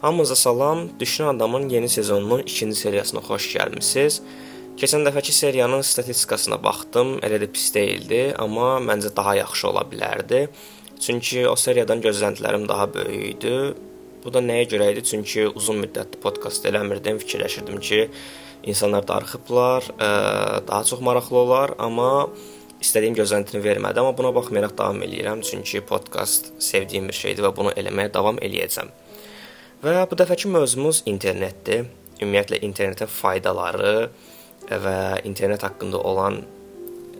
Hamınıza salam. Düşün adamın yeni sezonunun 2-ci seriyasına xoş gəlmisiniz. Keçən dəfəki seriyanın statistikasına baxdım. Elə də pis deyildi, amma məncə daha yaxşı ola bilərdi. Çünki o seriyadan gözləntilərim daha böyük idi. Bu da nəyə görə idi? Çünki uzun müddətdir podkast eləmirdim. Fikirləşirdim ki, insanlar darıxıblar, daha çox maraqlı olar, amma istədiyim gözləntini vermədi, amma buna baxmayaraq davam eləyirəm, çünki podkast sevdiyim bir şeydir və bunu eləməyə davam eləyəcəm. Və bu dəfəki mövzumuz internetdir. Ümumiyyətlə internetin faydaları və internet haqqında olan ə,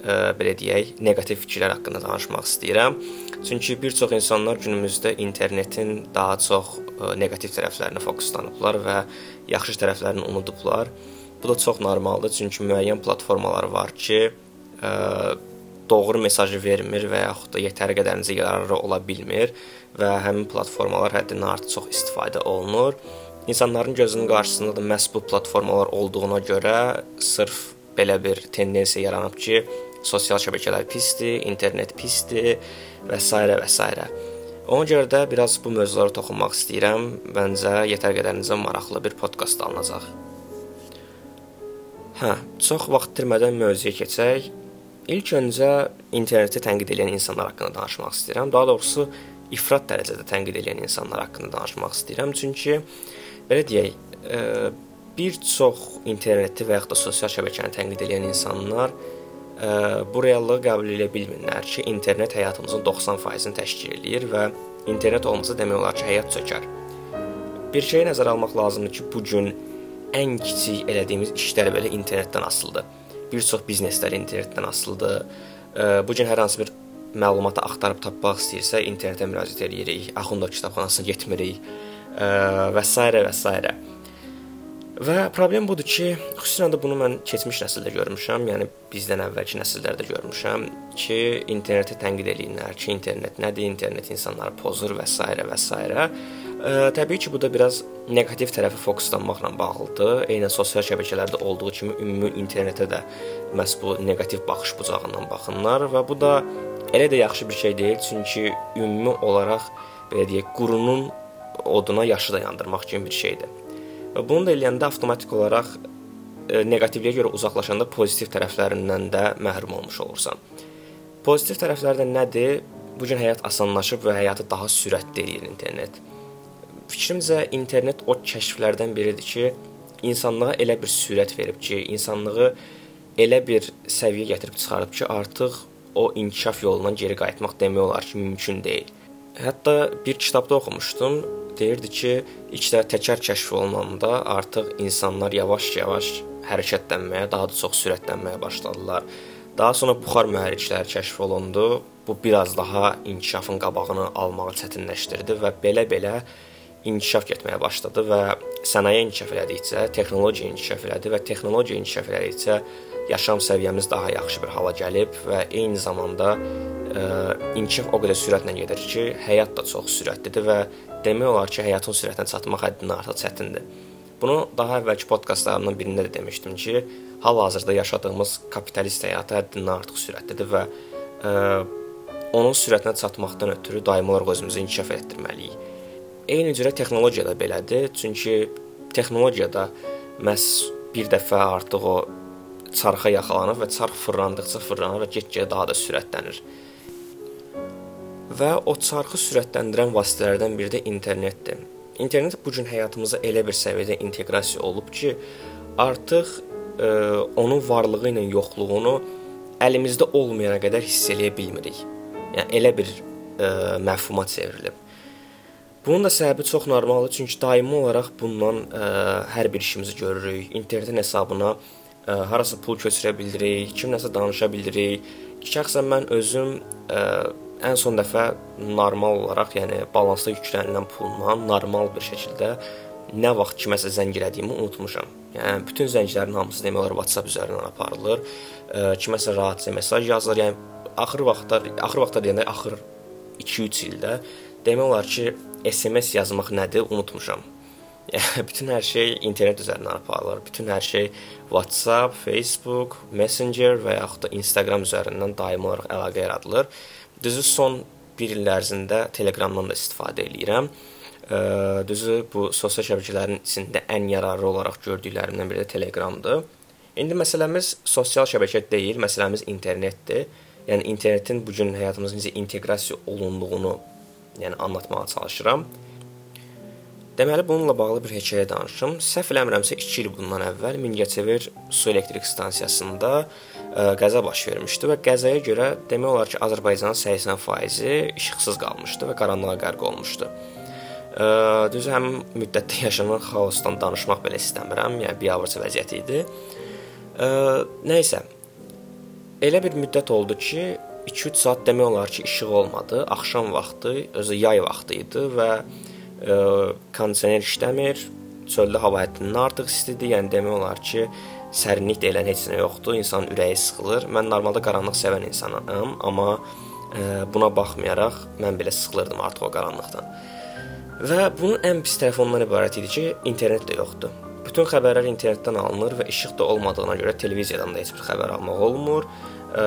e, belə deyək, neqativ fikirlər haqqında danışmaq istəyirəm. Çünki bir çox insanlar günümüzdə internetin daha çox ə, e, neqativ tərəflərinə fokuslanıblar və yaxşı tərəflərini unudublar. Bu da çox normaldır, çünki müəyyən platformalar var ki, ə, e, doğru mesajı vermir və yaxud da yetəri qədərinizə yararlı ola bilmir və həmin platformalar həddindən artıq çox istifadə olunur. İnsanların gözünün qarşısında da məhz bu platformalar olduğuna görə sırf belə bir tendensiya yaranıb ki, sosial şəbəkələr pisdir, internet pisdir və s. və s. Ona görə də biraz bu mövzulara toxunmaq istəyirəm. Məncə yetər qədərinizə maraqlı bir podkast alınacaq. Hə, çox vaxt itirmədən mövzuya keçək. İlk öncə interneti tənqid edən insanlar haqqında danışmaq istəyirəm. Daha doğrusu ifrat dərəcədə tənqid edən insanlar haqqında danışmaq istəyirəm. Çünki belə deyək, e, bir çox interneti və ya da sosial şəbəkəni tənqid edən insanlar e, bu reallığı qəbul edə bilmirlər ki, internet həyatımızın 90%-ni təşkil eləyir və internet olmasa demək olar ki, həyat çökər. Bir şeyi nəzərə almaq lazımdır ki, bu gün ən kiçik elədiyimiz işlər belə internetdən asılıdır bir çox bizneslər internetdən asılıdır. Bu gün hər hansı bir məlumatı axtarıb tapmaq istəyirsə, internetə müraciət edirik, Axundov kitabxanasına getmirik və s. və s. Və problem budur ki, xüsusən də bunu mən keçmiş nəsildə görmüşəm, yəni bizdən əvvəlki nəsillərdə görmüşəm ki, interneti tənqid eləyirlər ki, internet nədir, internet insanları pozur və s. və s. Təbii ki, bu da biraz neqativ tərəfə fokuslanmaqla bağlıdır. Eynən sosial şəbəkələrdə olduğu kimi ümumi internetə də məhz bu neqativ baxış bucağından baxırlar və bu da elə də yaxşı bir şey deyil, çünki ümumi olaraq belə deyək, qurunun oduna yaşı dayandırmaq kimi bir şeydir. Və bunu da eləyəndə avtomatik olaraq e, neqativliyə görə uzaqlaşanda pozitiv tərəflərindən də məhrum olmuş olursan. Pozitiv tərəfləri də nədir? Bu gün həyat asanlaşıb və həyatı daha sürətli eləyir internet. Fikrimcə internet o kəşflərdən biridir ki, insanlığa elə bir sürət verib ki, insanlığı elə bir səviyyə gətirib çıxarıb ki, artıq o inkişaf yolundan geri qayıtmaq demək olar ki, mümkün deyil. Hətta bir kitabda oxumuşdum, deyirdi ki, ilk də təkər kəşf olunanda artıq insanlar yavaş-yavaş hərəkətlənməyə, daha da çox sürətlənməyə başladılar. Daha sonra buxar mühərrikləri kəşf olundu. Bu biraz daha inkişafın qabağını almağı çətinləşdirdi və belə-belə inkişaf getməyə başladı və sənaye inkişaf elədikcə, texnologiya inkişaf elədi və texnologiya inkişaf elədikcə yaşam səviyyəmiz daha yaxşı bir hala gəlib və eyni zamanda ə, inkişaf o qədər sürətlə gedir ki, həyat da çox sürətlidir və demək olar ki, həyatın sürətinə çatmaq həddindən artıq çətindir. Bunu daha əvvəlki podkastlarımdan birində də demişdim ki, hal-hazırda yaşadığımız kapitalist həyatı həddindən artıq sürətlidir və ə, onun sürətinə çatmaqdan ötürü daimi olaraq özümüzü inkişaf etdirməliyik. Eyni cürə texnologiya da belədir. Çünki texnologiyada məhz bir dəfə artıq o çarxa yaxalanır və çarx fırlandıqca fırlanır və get-gedə daha da sürətlənir. Və o çarxı sürətləndirən vasitələrdən biri də internetdir. İnternet bu gün həyatımıza elə bir səviyyədə inteqrasiya olub ki, artıq e, onun varlığı ilə yoxluğunu əlimizdə olmayana qədər hiss eləyə bilmirik. Yəni elə bir e, məfhuma çevrilib. Bunun da səbəbi çox normaldır, çünki daimi olaraq bundan ə, e, hər bir işimizi görürük. İnternetin hesabına ə, e, harasa pul köçürə bilirik, kimləsə danışa bilirik. Şəxsən mən özüm ə, e, ən son dəfə normal olaraq, yəni balansda yüklənilən pulla normal bir şəkildə nə vaxt kiməsə zəng elədiyimi unutmuşam. Yəni bütün zənglərin hamısı demək olar WhatsApp üzərindən aparılır. Ə, kiməsə rahatca mesaj yazılır. Yəni axır vaxtlar, axır vaxtlar deyəndə axır 2-3 ildə demək olar ki, SMS yazmaq nədir, unutmuşam. Bütün hər şey internet üzərindən aparılır. Bütün hər şey WhatsApp, Facebook, Messenger və yaxud da Instagram üzərindən daimi olaraq əlaqə yaradılır. Düzü son 1 il ərzində Telegramdan da istifadə eləyirəm. Düzü bu sosial şəbəkələrin içində ən yararlı olaraq gördüklərimdən biri də Telegramdır. İndi məsələmiz sosial şəbəkə deyil, məsələmiz internetdir. Yəni internetin bu gün həyatımıza necə inteqrasiya olunduğunu yəni anlatmağa çalışıram. Deməli bununla bağlı bir hekayə danışım. Səhv eləmirəmsə 2 il bundan əvvəl Mingəçevir su elektrik stansiyasında ə, e, qəza baş vermişdi və qəzaya görə demək olar ki, Azərbaycanın 80%-i işıqsız qalmışdı və qaranlığa qərq olmuşdu. Ə, e, düz həm müddətdə yaşanan xaosdan danışmaq belə istəmirəm, yəni biabırçı vəziyyət idi. Ə, e, nə isə elə bir müddət oldu ki, 2-3 saat demək olar ki, işıq olmadı. Axşam vaxtı, özü yay vaxtı idi və ə, kondisioner işləmir, çöldə hava həddindən artıq istidir. Yəni demək olar ki, sərinlik deyilən heç nə yoxdur. İnsanın ürəyi sıxılır. Mən normalda qaranlıq sevən insanam, amma ə, buna baxmayaraq mən belə sıxılırdım artıq o qaranlıqdan. Və bunun ən pis tərəfi ondan ibarət idi ki, internet də yoxdur. Bütün xəbərlər internetdən alınır və işıq da olmadığına görə televiziyadan da heç bir xəbər almaq olmur. Ə,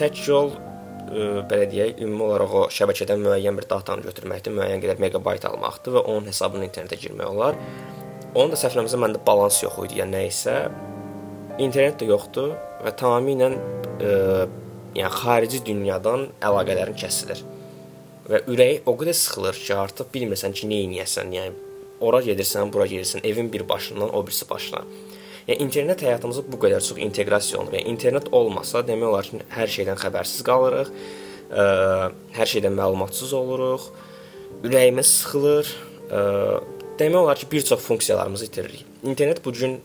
tək yol ə, belə deyək, ümumi olaraq o şəbəkədən müəyyən bir datanı götürməkdir, müəyyən qədər meqabayt almaqdır və onun hesabına internetə girmək olar. Onun da səhvləməsə məndə balans yox idi, yəni nə isə internet də yoxdur və tamamilə ə, yəni xarici dünyadan əlaqələrin kəsilir. Və ürəyi o qədər sıxılır ki, artıq bilmirsən ki, nə edəsən, yəni ora gedirsən, bura gedirsən, evin bir başından o birisi başına. Yəni internet həyatımıza bu qədər çox inteqrasiya olunub. Yəni internet olmasa, demək olar ki, hər şeydən xəbərsiz qalırıq, ə, hər şeydən məlumatsız oluruq, ürəyimiz sıxılır. Ə, demək olar ki, bir çox funksiyalarımızı itiririk. İnternet bu gün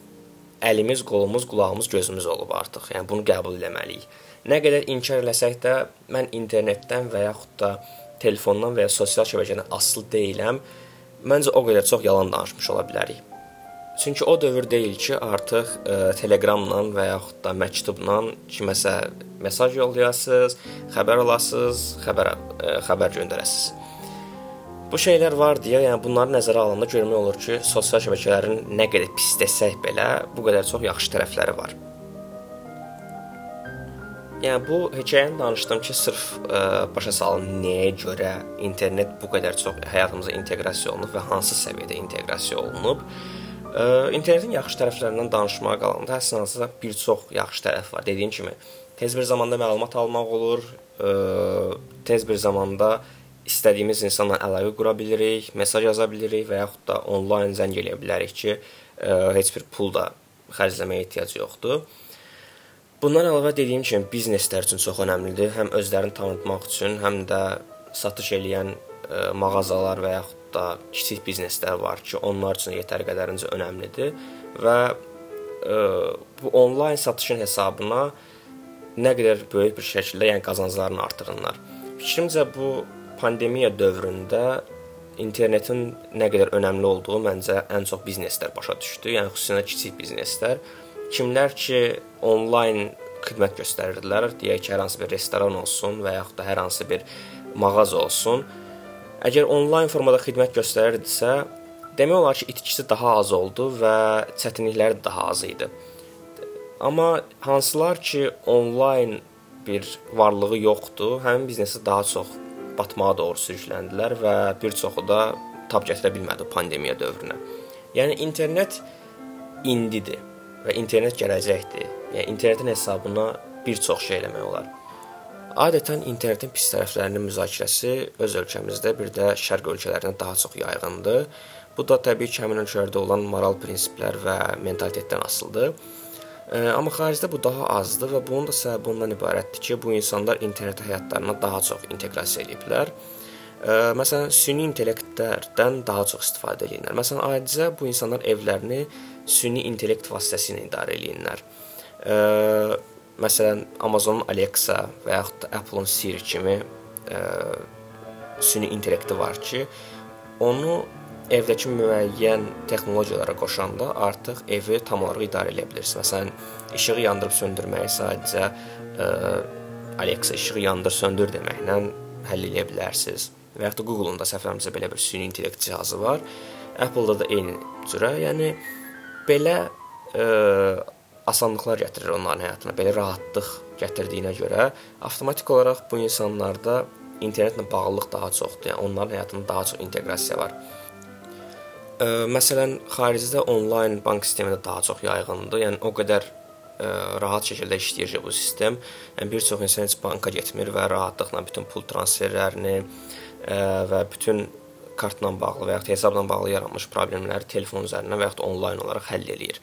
əlimiz, qolumuz, qulağımız, gözümüz olub artıq. Yəni bunu qəbul etməliyik. Nə qədər inkar eləsək də, mən internetdən və yaxud da telefondan və ya sosial şəbəkədən asılı deyiləm. Məncə o qədər çox yalan danışmış ola bilərik. Çünki o dövr deyil ki, artıq ə, e, Telegramla və yaxud da məktubla kiməsə mesaj yollayasınız, xəbər alasınız, xəbər ə, e, xəbər göndərəsiniz. Bu şeylər var deyə, yəni bunları nəzərə alanda görmək olur ki, sosial şəbəkələrin nə qədər pis desək belə, bu qədər çox yaxşı tərəfləri var. Yəni bu hekayəni danışdım ki, sırf ə, e, başa salım nəyə görə internet bu qədər çox həyatımıza inteqrasiya olunub və hansı səviyyədə inteqrasiya olunub. İnternetin yaxşı tərəflərindən danışmağa qalanda həsən hansısa bir çox yaxşı tərəf var. Dediyim kimi, tez bir zamanda məlumat almaq olur, tez bir zamanda istədiyimiz insanla əlaqə qura bilirik, mesaj yaza bilirik və yaxud da onlayn zəng eləyə bilərik ki, heç bir pul da xərcləməyə ehtiyac yoxdur. Bundan əlavə dediyim kimi bizneslər üçün çox əhəmilidir. Həm özlərini tanıtmaq üçün, həm də satış eləyən mağazalar və yaxud da kiçik bizneslər var ki, onlar üçün yetəri qədərincə önəmlidir və ə, e, bu onlayn satışın hesabına nə qədər böyük bir şəkildə yəni qazanclarını artırırlar. Fikrimcə bu pandemiya dövründə internetin nə qədər önəmli olduğu məncə ən çox bizneslər başa düşdü. Yəni xüsusilə kiçik bizneslər, kimlər ki onlayn xidmət göstərirdilər, deyək ki, hər hansı bir restoran olsun və yaxud da hər hansı bir mağaza olsun, Əgər onlayn formada xidmət göstərirdisə, demək olar ki, itkisi daha az oldu və çətinlikləri daha az idi. Amma hansılar ki, onlayn bir varlığı yoxdur, həmin biznesi daha çox batmağa doğru sürükləndilər və bir çoxu da tab gətirə bilmədi pandemiya dövrünə. Yəni internet indidir və internet gələcəkdir. Yəni internetin hesabına bir çox şey eləmək olar. Adətən internetin pis tərəflərinin müzakirəsi öz ölkəmizdə, bir də şərq ölkələrində daha çox yayğındır. Bu da təbii ki, həmin ölkələrdə olan moral prinsiplər və mentalitetdən asılıdır. Amma xaricdə bu daha azdır və bunun da səbəbi ondan ibarətdir ki, bu insanlar internet həyatlarına daha çox inteqrasiya ediblər. Məsələn, süni intellektlərdən daha çox istifadə edirlər. Məsələn, adicə bu insanlar evlərini süni intellekt vasitəsilə idarə edirlər. Məsələn, Amazonun Alexa və yaxud da Apple-un Siri kimi ə, süni intellekti var ki, onu evdəki müəyyən texnologiyalara qoşanda artıq evi tam olaraq idarə edə bilirsiniz. Məsələn, işığı yandırıb söndürməyi sadəcə ə, Alexa işığı yandır, söndür deməklə həll edə bilərsiniz. Və yaxud da Google-un da səhvlərimizə belə bir süni intellekt cihazı var. Apple-da da eyni cürə. Yəni belə ə, asanlıqlar gətirir onların həyatına. Belə rahatlıq gətirdiyinə görə avtomatik olaraq bu insanlarda internetlə bağlılıq daha çoxdur. Yəni onların həyatında daha çox inteqrasiya var. Ə, məsələn, xaricdə onlayn bank sistemi də daha çox yayğındır. Yəni o qədər ə, rahat şəkildə işləyir bu sistem. Yəni bir çox insan heç banka getmir və rahatlıqla bütün pul transferlərini ə, və bütün kartla bağlı və ya hesabla bağlı yaranmış problemləri telefon üzərindən və ya onlayn olaraq həll eləyir.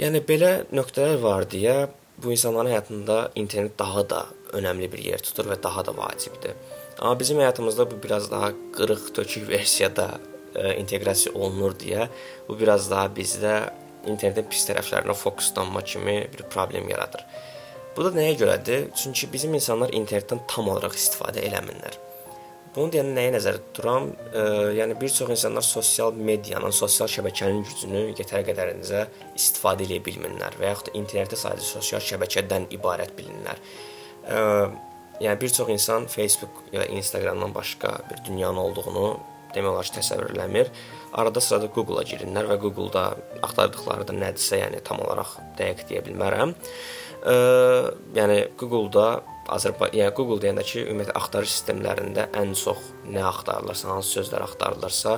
Yəni belə nöqtələr var deyə bu insanların həyatında internet daha da önəmli bir yer tutur və daha da vacibdir. Amma bizim həyatımızda bu biraz daha qırıq-tökük versiyada ə, inteqrasiya olunur deyə bu biraz daha bizdə internetin pis tərəflərinə fokuslanma kimi bir problem yaradır. Bu da nəyə görədir? Çünki bizim insanlar internetdən tam olaraq istifadə eləmirlər. Bunu deyəndə nəyə nəzərdə tuturam? E, yəni bir çox insanlar sosial medianın, sosial şəbəkənin gücünü yetər qədərincə istifadə edə bilmirlər və yaxud da internetdə sadəcə sosial şəbəkədən ibarət bilinirlər. E, yəni bir çox insan Facebook ya Instagramdan başqa bir dünyanın olduğunu demək olar ki, təsəvvür eləmir. Arada sırada Google-a girirlər və Google-da axtardıqları da nədirsə, yəni tam olaraq dəqiq deyə bilmərəm. Ə, yəni Google-da Azərbaycan, yəni Google deyəndə ki, ümumiyyətlə axtarış sistemlərində ən çox nə axtarılırsa, hansı sözlər axtarılırsa,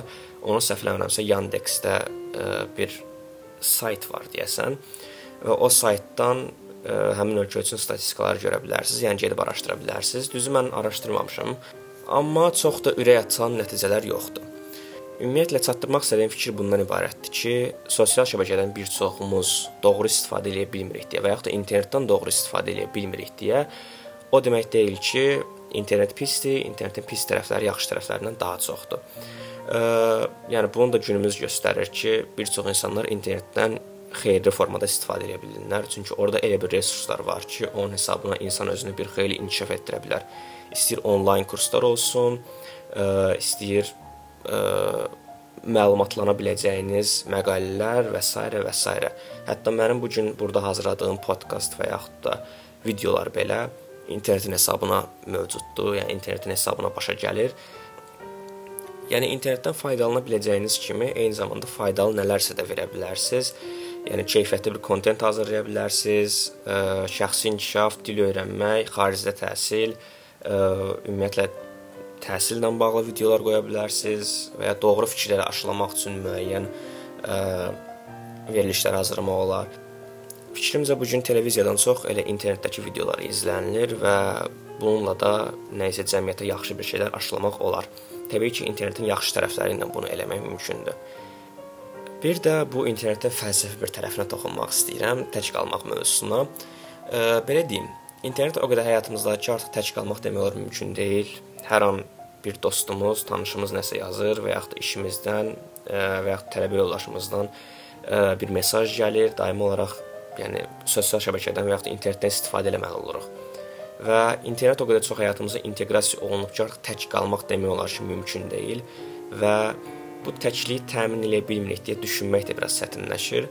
onu səhvləmirəmsə Yandex-də ə, bir sayt var deyəsən və o saytdan ə, həmin ölkə üçün statistikaları görə bilərsiniz, yəni gedib araşdıra bilərsiniz. Düzü mən araşdırmamışam, amma çox da ürək açan nəticələr yoxdur. Ümumiyyətlə çatdırmaq istədiyim fikir bundan ibarətdir ki, sosial şəbəkədən bir çoxumuz doğru istifadə edə bilmirik deyə və yaxud da internetdən doğru istifadə edə bilmirik deyə o demək deyil ki, internet pisdir, internetin pis tərəfləri yaxşı tərəflərindən daha çoxdur. Ə, yəni bunu da günümüz göstərir ki, bir çox insanlar internetdən xeyirli formada istifadə edə bilirlər. Çünki orada elə bir resurslar var ki, onun hesabına insan özünü bir xeyli inkişaf etdirə bilər. İstəyir onlayn kurslar olsun, ə, istəyir ə, məlumatlana biləcəyiniz məqalələr və s. və s. Hətta mənim bu gün burada hazırladığım podkast və yaxud da videolar belə internetin hesabına mövcuddur, yəni internetin hesabına başa gəlir. Yəni internetdən faydalana biləcəyiniz kimi eyni zamanda faydalı nələrsə də verə bilərsiniz. Yəni keyfiyyətli bir kontent hazırlaya bilərsiniz, ə, şəxsi inkişaf, dil öyrənmək, xaricdə təhsil, ə, ümumiyyətlə təhsillə bağlı videolar qoya bilərsiniz və ya doğru fikirləri aşılamaq üçün müəyyən ə, verilişlər hazırlamaq olar. Fikrimcə bu gün televiziyadan çox elə internetdəki videolar izlənilir və bununla da nə isə cəmiyyətə yaxşı bir şeylər aşılamaq olar. Təbii ki, internetin yaxşı tərəfləri ilə bunu eləmək mümkündür. Bir də bu internetin fəlsəfi bir tərəfinə toxunmaq istəyirəm, tək qalmaq mövzusuna. E, belə deyim, internet o qədər həyatımızda ki, artıq tək qalmaq demək olar mümkün deyil. Hər an bir dostumuz, tanışımız nəsə yazır və yaxud da işimizdən və yaxud tələbə yoldaşımızdan bir mesaj gəlir, daimi olaraq yəni sosial şəbəkədən və yaxud internetdən istifadə etməli oluruq. Və internet o qədər çox həyatımıza inteqrasiya olunub ki, artıq tək qalmaq demək olar ki, mümkün deyil və bu təkliyi təmin edə bilmirik deyə düşünmək də biraz çətinləşir.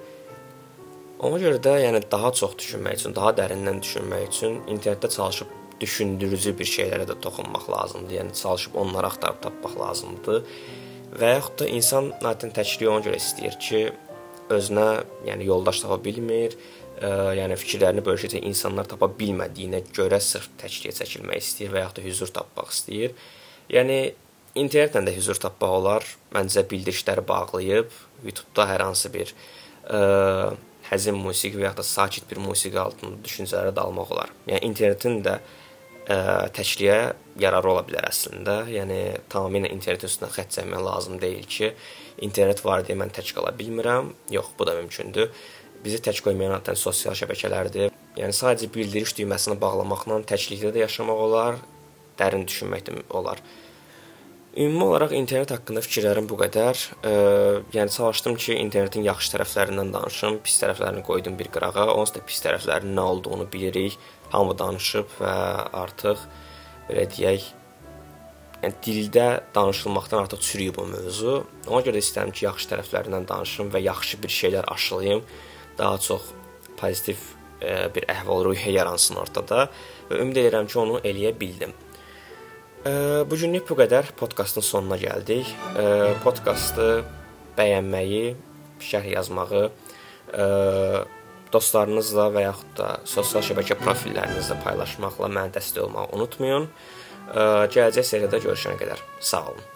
Ona görə də yəni daha çox düşünmək üçün, daha dərindən düşünmək üçün internetdə çalışıb düşündürücü bir şeylərə də toxunmaq lazımdır. Yəni çalışıb onları axtarıb tapmaq lazımdır. Və yaxud da insan zaten təkliyi ona görə istəyir ki, özünə, yəni yoldaş tapa bilmir, ə, yəni fikirlərini bölüşəcək insanlar tapa bilmədiyinə görə sırf təkliyə çəkilmək istəyir və yaxud da hüzur tapmaq istəyir. Yəni internetlə də hüzur tapmaq olar. Məncə bildirişləri bağlayıb YouTube-da hər hansı bir ə, həzin musiqi və ya da sakit bir musiqi altında düşüncələrə dalmaq olar. Yəni internetin də ə, təkliyə yararı ola bilər əslində. Yəni tamamilə internetin üstünə xətt çəkmək lazım deyil ki, internet var deyə mən tək qala bilmirəm. Yox, bu da mümkündür. Bizi tək qoymayan adətən sosial şəbəkələrdir. Yəni sadəcə bildiriş düyməsini bağlamaqla təklikdə də yaşamaq olar, dərin düşünmək də olar. Ümumi olaraq internet haqqında fikirlərim bu qədər. E, yəni çalışdım ki, internetin yaxşı tərəflərindən danışım, pis tərəflərini qoydum bir qırağa. Onsuz da pis tərəflərinin nə olduğunu bilirik hamı danışıb və artıq belə deyək, yəni dildə danışılmaqdan artıq çürüyüb o mövzu. Ona görə istəyirəm ki, yaxşı tərəflərindən danışım və yaxşı bir şeylər aşılayım. Daha çox pozitiv e, bir əhval-ruhiyyə yaransın ortada və ümid edirəm ki, onu eləyə bildim. Bu günlük bu qədər. Podkastın sonuna gəldik. Podkastı bəyənməyi, şərh yazmağı, e, dostlarınızla və yaxud da sosial şəbəkə profillərinizdə paylaşmaqla mənə dəstək olmağı unutmayın. Gələcək seriyada görüşənə qədər sağ olun.